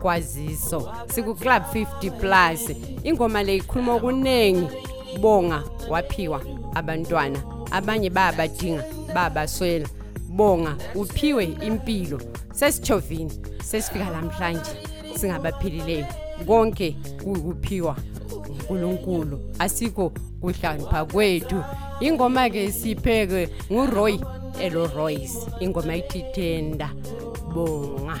kwaziso sikuclub 50 plus ingoma le ikhuluma okuningi bonga waphiwa abantwana abanye bayabadinga bayabaswela bonga uphiwe impilo sesichovini sesifika lamhlanje singabaphilileyo konke kuyikuphiwa uNkulunkulu asikho kuhlanipha kwethu ingoma ke sipheke nguRoy Elo Royce ingoma ithi Tenda bonga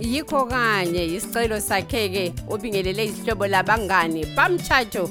yikho kanye yisicelo sakhe-ke obingelele izihlobo labangani bamtshatsho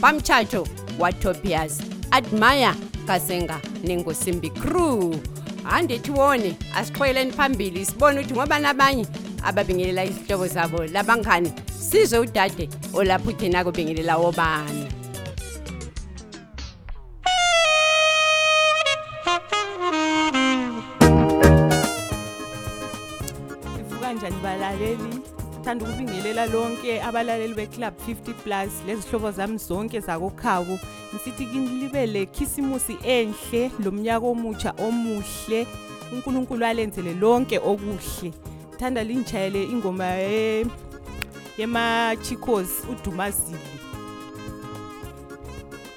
pamchato watobias admire kasenga nengosimbi crew hande tiwone asiqhweleni phambili sibone ukuthi ngoba nabanye ababingelela izihlobo zabo labangani sizwe udade olapho uthenako bingelela wobani kanjani balaleli thanda ukubingelela lonke abalaleli beclub 50 plus lezihlobo zami zonke zakokhaku ngisithi libe lekhisimusi enhle lomnyaka omutsha omuhle unkulunkulu alenzele lonke okuhle thanda lingitshayele ingoma yemachicos udumazile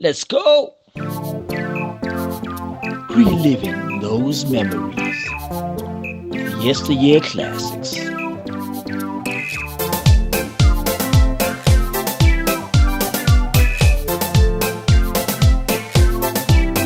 Let's go! Reliving those memories. Yesteryear classics.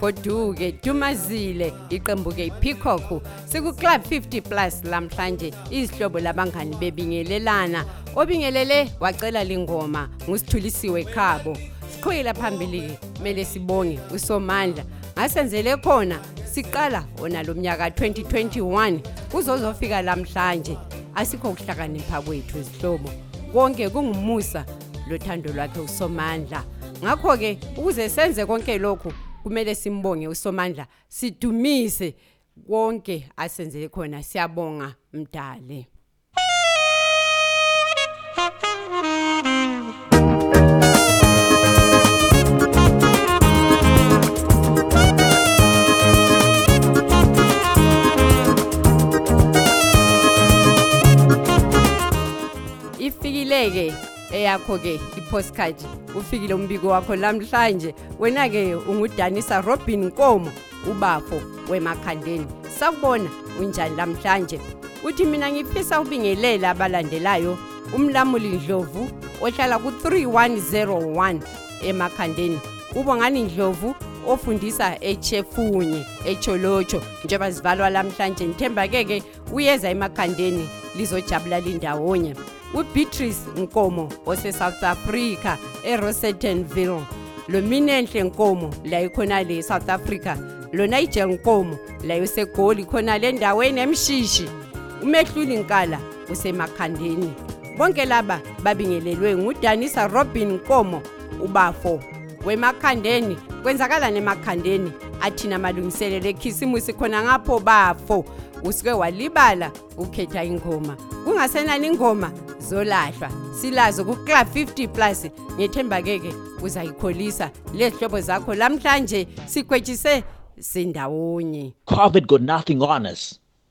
goduke tumazile iqembu ke ipeacock sikuclub 50 plus lamhlanje izihlobo labangani bebingelelana obingelele wacela lingoma ngusithulisiwe khabo siqhuyela phambili kumele sibonge usomandla ngasenzele khona siqala wona lo mnyaka 2021 kuzozofika lamhlanje asikho kuhlakanipha kwethu izihlobo konke kungumusa lothando lwakhe usomandla ngakho-ke ukuze senze konke lokhu kumele simbonge usomandla sidumise konke asenzele khona siyabonga mdali ifikile-ke eyakho-ke i-postcard ufikile umbiko wakho namhlanje wena-ke ungudanisa robin nkomo ubafo wemakhandeni sakubona unjani namhlanje uthi mina ngifisa ukubingelela abalandelayo umlamuli ndlovu ohlala ku-3101 emakhandeni ubongani ndlovu ofundisa echefunye echolotsho njengoba zivalwa lamhlanje ngithemba-ke-ke uyeza emakhandeni lizojabula lindawonye ubeatrice nkomo osesouth africa erosetenville lominenhle nkomo layo khona le south africa lonigel nkomo layo segoli khona le ndaweni emshishi umehluli nkala usemakhandeni bonke laba babingelelwe ngudanisa robin nkomo ubafo wemakhandeni kwenzakala nemakhandeni athina malungiselelo ekhisimusi khona ngapho bafo usuke walibala ukhetha ingoma kungasenani ingoma zolahlwa silazo ku-club 50 plus ngethemba keke uzayikholisa lezihlobo zakho lamhlanje sikhwetshise sindawonye covid got nothing on us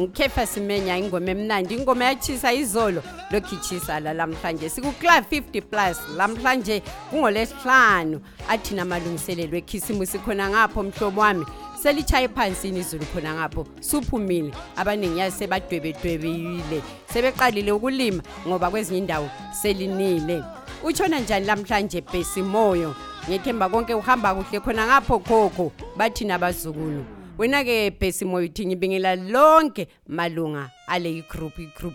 ngikhefa simenya ingoma emnandi ingoma yachisa izolo lokhu ichisa la lamhlanje sikucla 50 plus lamhlanje kungolesihlanu athina amalungiselelo ekhisimusi khona ngapho mhlobo wami selitshaye phansi inizulu khona ngapho suphumile abaningi yazi sebadwebedwebile sebeqalile ukulima ngoba kwezinye indawo selinile utshona njani lamhlanje bhesimoyo ngethemba konke uhamba kuhle khona ngapho khokho bathina abazukulu wena-ke bhesimoyo uthi ngibingela lonke malunga ale igroup igroup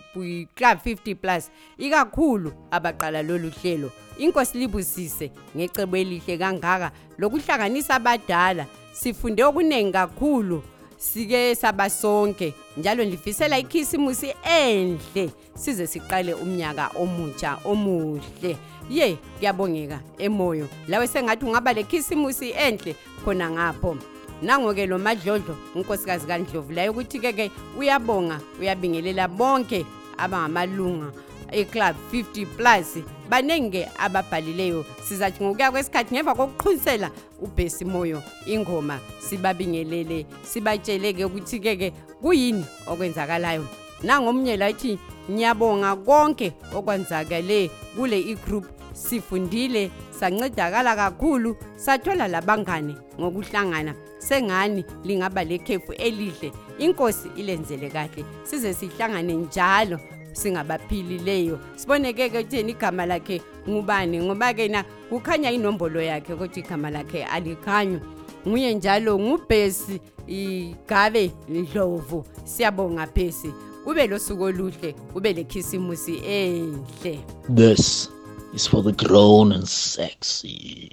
club 50 plus ikakhulu abaqala lolu hlelo inkosi libusise ngecebo elihle kangaka lokuhlanganisa abadala sifunde okuningi kakhulu sike saba sonke njalo ngifisela ikhisimusi enhle size siqale umnyaka omutsha omuhle ye kuyabongeka emoyo lawe sengathi ungaba lekhisimusi enhle khona ngapho nango-ke lo madlodlo unkosikazi kandlovu layo ukuthi-ke ke uyabonga uyabingelela bonke abangamalunga eclub 50 plus baningi-ke ababhalileyo sizathi ngokuya kwesikhathi ngemva kokuqhunisela ubhesi moyo ingoma sibabingelele sibatshele-ke ukuthi-ke ke kuyini okwenzakalayo nangomnye layithi ngiyabonga konke okwenzakele kule igroup sifundile sancedakala kakhulu sathola labangane ngokuhlangana sengani lingaba lekhefu elihle inkosi ilenzele kahle size sihlangane njalo singabaphilileyo siboneke ke kutheni igama lakhe ngubani ngoba ke na kukhanya inombolo yakhe kodwa igama lakhe alikhanyi nguye njalo ngubhesi igabe ndlovu siyabonga phesi ube losuku oluhle ube lekhisimusi enhle this is for the grown and sexy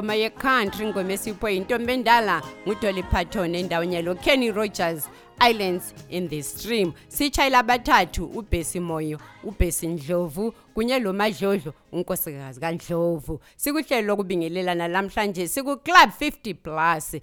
ingoma ye-country ingoma esipho yintombi endala ngudolly patton endaweni yalo kenny rogers islands in the stream sitshayela abathathu ubhesi moyo ubhesi ndlovu kunye lo madlodlo unkosikazi kandlovu sikuhlelo lokubingelelana lamhlanje siku-club 50 plus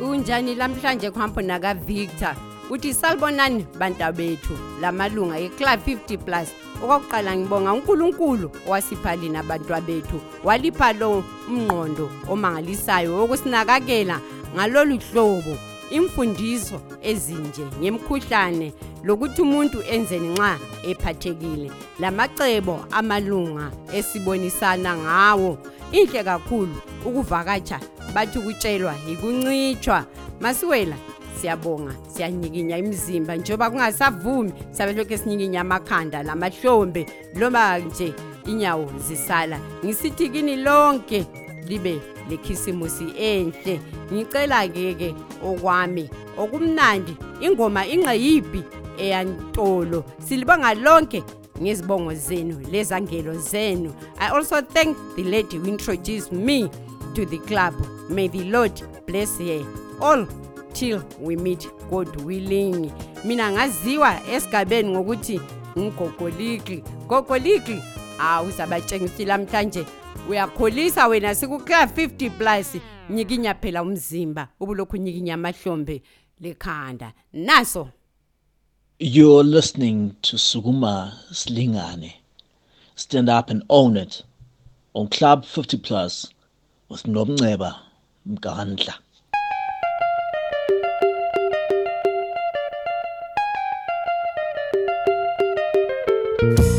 Unjani lamhlanje kuhambo naka Victor? Uthi salibonani bantabethu lamalunga ye Club 50 plus. Okwakuqala ngibonga uNkulunkulu wasipha lina bantwabethu. Walipha lo umngqondo omangalisayo wokusinakakela ngalolu hlobo imfundiso ezinje ngemkhuhlane lokuthi umuntu enzeni nxa ephathekile lamacebo amalunga esibonisana ngawo inhle kakhulu ukuvakatsha bathi ukutshelwa yikuncitshwa masiwela siyabonga siyanyikinya imizimba njengoba kungasavumi siyabe lokhu esinyikinya amakhanda lamahlombe loba nje inyawo zisala ngisithi kini lonke libe lekhisimusi enhle ngicela-ke ke okwami okumnandi ingoma ingqeyiphi eyantolo silibanga lonke ngezibongo zenu lezangelo zenu i also thank the lady who introduced me to the club may the lord bless her all till we meet god willing mina ngaziwa esigabeni ngokuthi ngugogoliki gogoliki hawu sabatshengisi lamhlanje uyakholisa wena sikukla 50 plus nyikinya phela umzimba ubulokhu nyikinya amahlombe lekhanda naso You're listening to Suguma Slingane. Stand up and own it on Club 50 Plus with Nomnceba Mkandla. you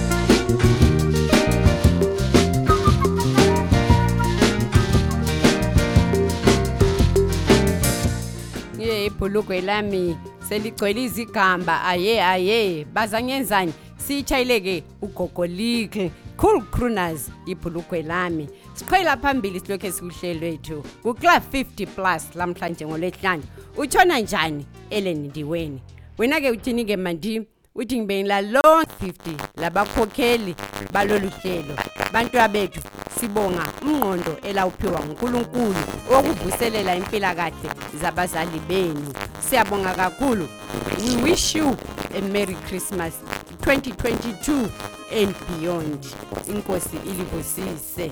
ye ibhulugwe lami seligcwele izigamba aye aye bazanyenzani siyitshayile-ke ugogo league cool crooners ibhulugwe lami siqhwela phambili silokhu esiwuhlelo lwethu kuclub 50 plus lamhlanje ngolwehlanu utshona njani elendiweni wena-ke uthini-ke mandi udingbeni lalonke 50 labakhokheli balolu hlelo bantwa bethu sibonga umngqondo elawuphiwa ngunkulunkulu wokuvuselela impilakahle zabazali benu siyabonga kakhulu we wish you a merry christmas 2022 and beyond inkosi ilibusise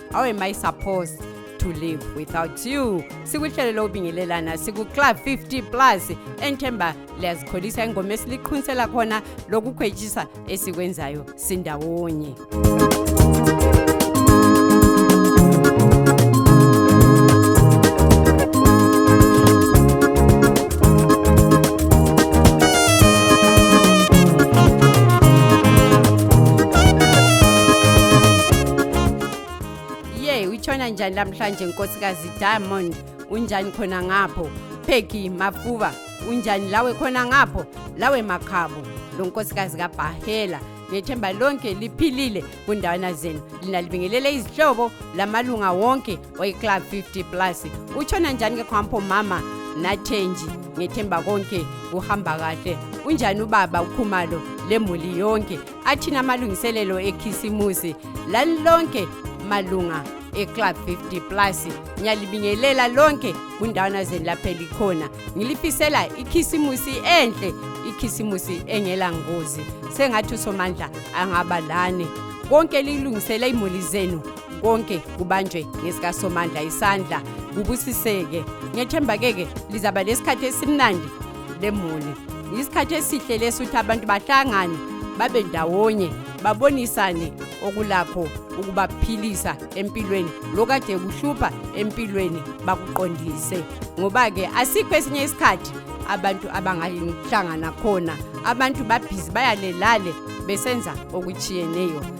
how am i supposed to live without you sikuhlelo lokubingelelana sikuclub 50 plus enthemba liyazikholisa ingoma esiliqhunisela khona lokukhwetshisa esikwenzayo sindawonye ye uyitshona njani namhlanje nkosikazi diamond unjani khona ngapho pegi mafuba unjani lawe khona ngapho lawe makhabo lo nkosikazi kabhahela ngethemba lonke liphilile kundawana zenu lina libingelele izihlobo lamalunga wonke oyiclub 50 plus utshona njani ke khwampho mama nathenji ngethemba konke kuhamba kahle unjani ubaba ukhumalo lemuli yonke athini amalungiselelo ekhisimusi lalilonke malunga eclub 50 plus ngiyalibingelela lonke kundawana zeni lapho elikhona ngilifisela ikhisimusi enhle ikhisimusi engela ngozi sengathi usomandla angaba lani konke lilungisele imuli zenu konke kubanjwe ngesikasomandla isandla kubusiseke ngethemba-ke-ke lizaba lesikhathi esimnandi lemuli yisikhathi esihle lesi ukuthi abantu bahlangane babe ndawonye babonisane okulakho ukubaphilisa empilweni lokade kuhlupha empilweni bakuqondise ngoba-ke asikho esinye isikhathi abantu abangahlangana khona abantu babhizi bayalelale besenza okuchiyeneyo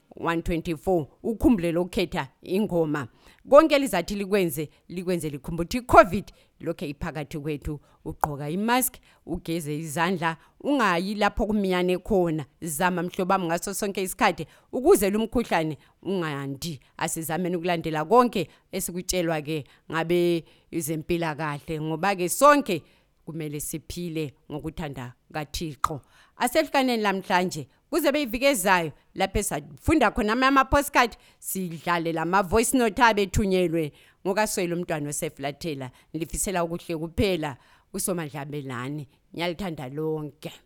124 ukhumbule lokukhetha ingoma konke lizathi likwenze likwenze likhumbule ukuthi i-covid lokhe iphakathi kwethu ugqoka imask ugeze izandla ungayi lapho kumiyane khona zama mhlobami ngaso sonke isikhathi ukuze lumkhuhlane ungandi asizameni ukulandela konke esikutshelwa ke ngabe izempilakahle ngoba ke sonke kumele siphile ngokuthanda kathixo asehlukaneni lamhlanje kuze beyivike ezayo lapho esafunda khona amanye ama-postcard sidlale lama-voice note abethunyelwe ngokaswele umntwana oseflathela ngilifisela okuhle kuphela usomandla belani ngiyalithanda lonke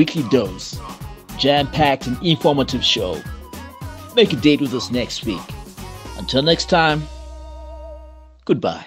weekly dose, jam packed and informative show. Make a date with us next week. Until next time, goodbye.